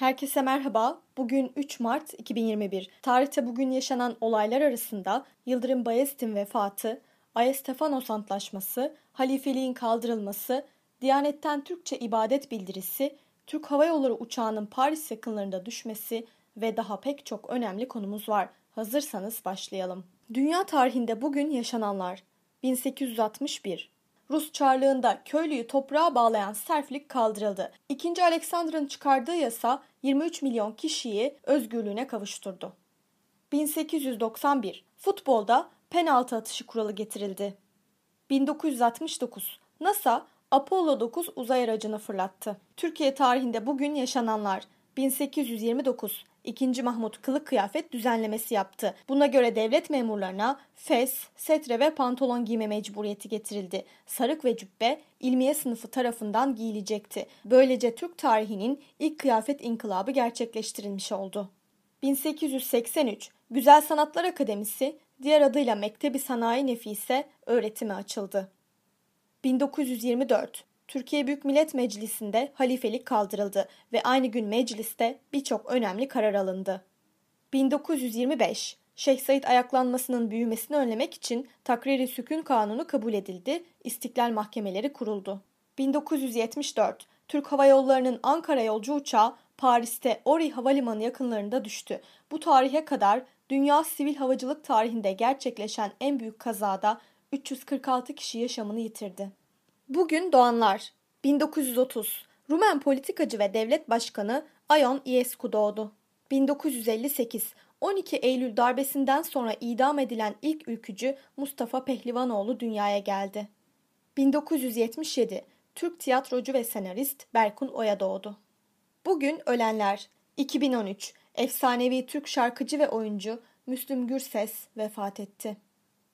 Herkese merhaba. Bugün 3 Mart 2021. Tarihte bugün yaşanan olaylar arasında Yıldırım Bayezid'in vefatı, Ayestefanos Antlaşması, halifeliğin kaldırılması, Diyanetten Türkçe ibadet bildirisi, Türk Hava Yolları uçağının Paris yakınlarında düşmesi ve daha pek çok önemli konumuz var. Hazırsanız başlayalım. Dünya tarihinde bugün yaşananlar. 1861 Rus Çarlığında köylüyü toprağa bağlayan serflik kaldırıldı. İkinci Alexander'ın çıkardığı yasa 23 milyon kişiyi özgürlüğüne kavuşturdu. 1891 Futbolda penaltı atışı kuralı getirildi. 1969 NASA Apollo 9 uzay aracını fırlattı. Türkiye tarihinde bugün yaşananlar 1829 2. Mahmut kılık kıyafet düzenlemesi yaptı. Buna göre devlet memurlarına fes, setre ve pantolon giyme mecburiyeti getirildi. Sarık ve cübbe ilmiye sınıfı tarafından giyilecekti. Böylece Türk tarihinin ilk kıyafet inkılabı gerçekleştirilmiş oldu. 1883 Güzel Sanatlar Akademisi, diğer adıyla Mektebi Sanayi Nefise öğretime açıldı. 1924 Türkiye Büyük Millet Meclisi'nde halifelik kaldırıldı ve aynı gün mecliste birçok önemli karar alındı. 1925 Şeyh Said ayaklanmasının büyümesini önlemek için Takriri Sükun Kanunu kabul edildi, istiklal mahkemeleri kuruldu. 1974 Türk Hava Yolları'nın Ankara yolcu uçağı Paris'te Ori Havalimanı yakınlarında düştü. Bu tarihe kadar dünya sivil havacılık tarihinde gerçekleşen en büyük kazada 346 kişi yaşamını yitirdi. Bugün doğanlar 1930 Rumen politikacı ve devlet başkanı Ion Ioescu doğdu. 1958 12 Eylül darbesinden sonra idam edilen ilk ülkücü Mustafa Pehlivanoğlu dünyaya geldi. 1977 Türk tiyatrocu ve senarist Berkun Oya doğdu. Bugün ölenler 2013 efsanevi Türk şarkıcı ve oyuncu Müslüm Gürses vefat etti.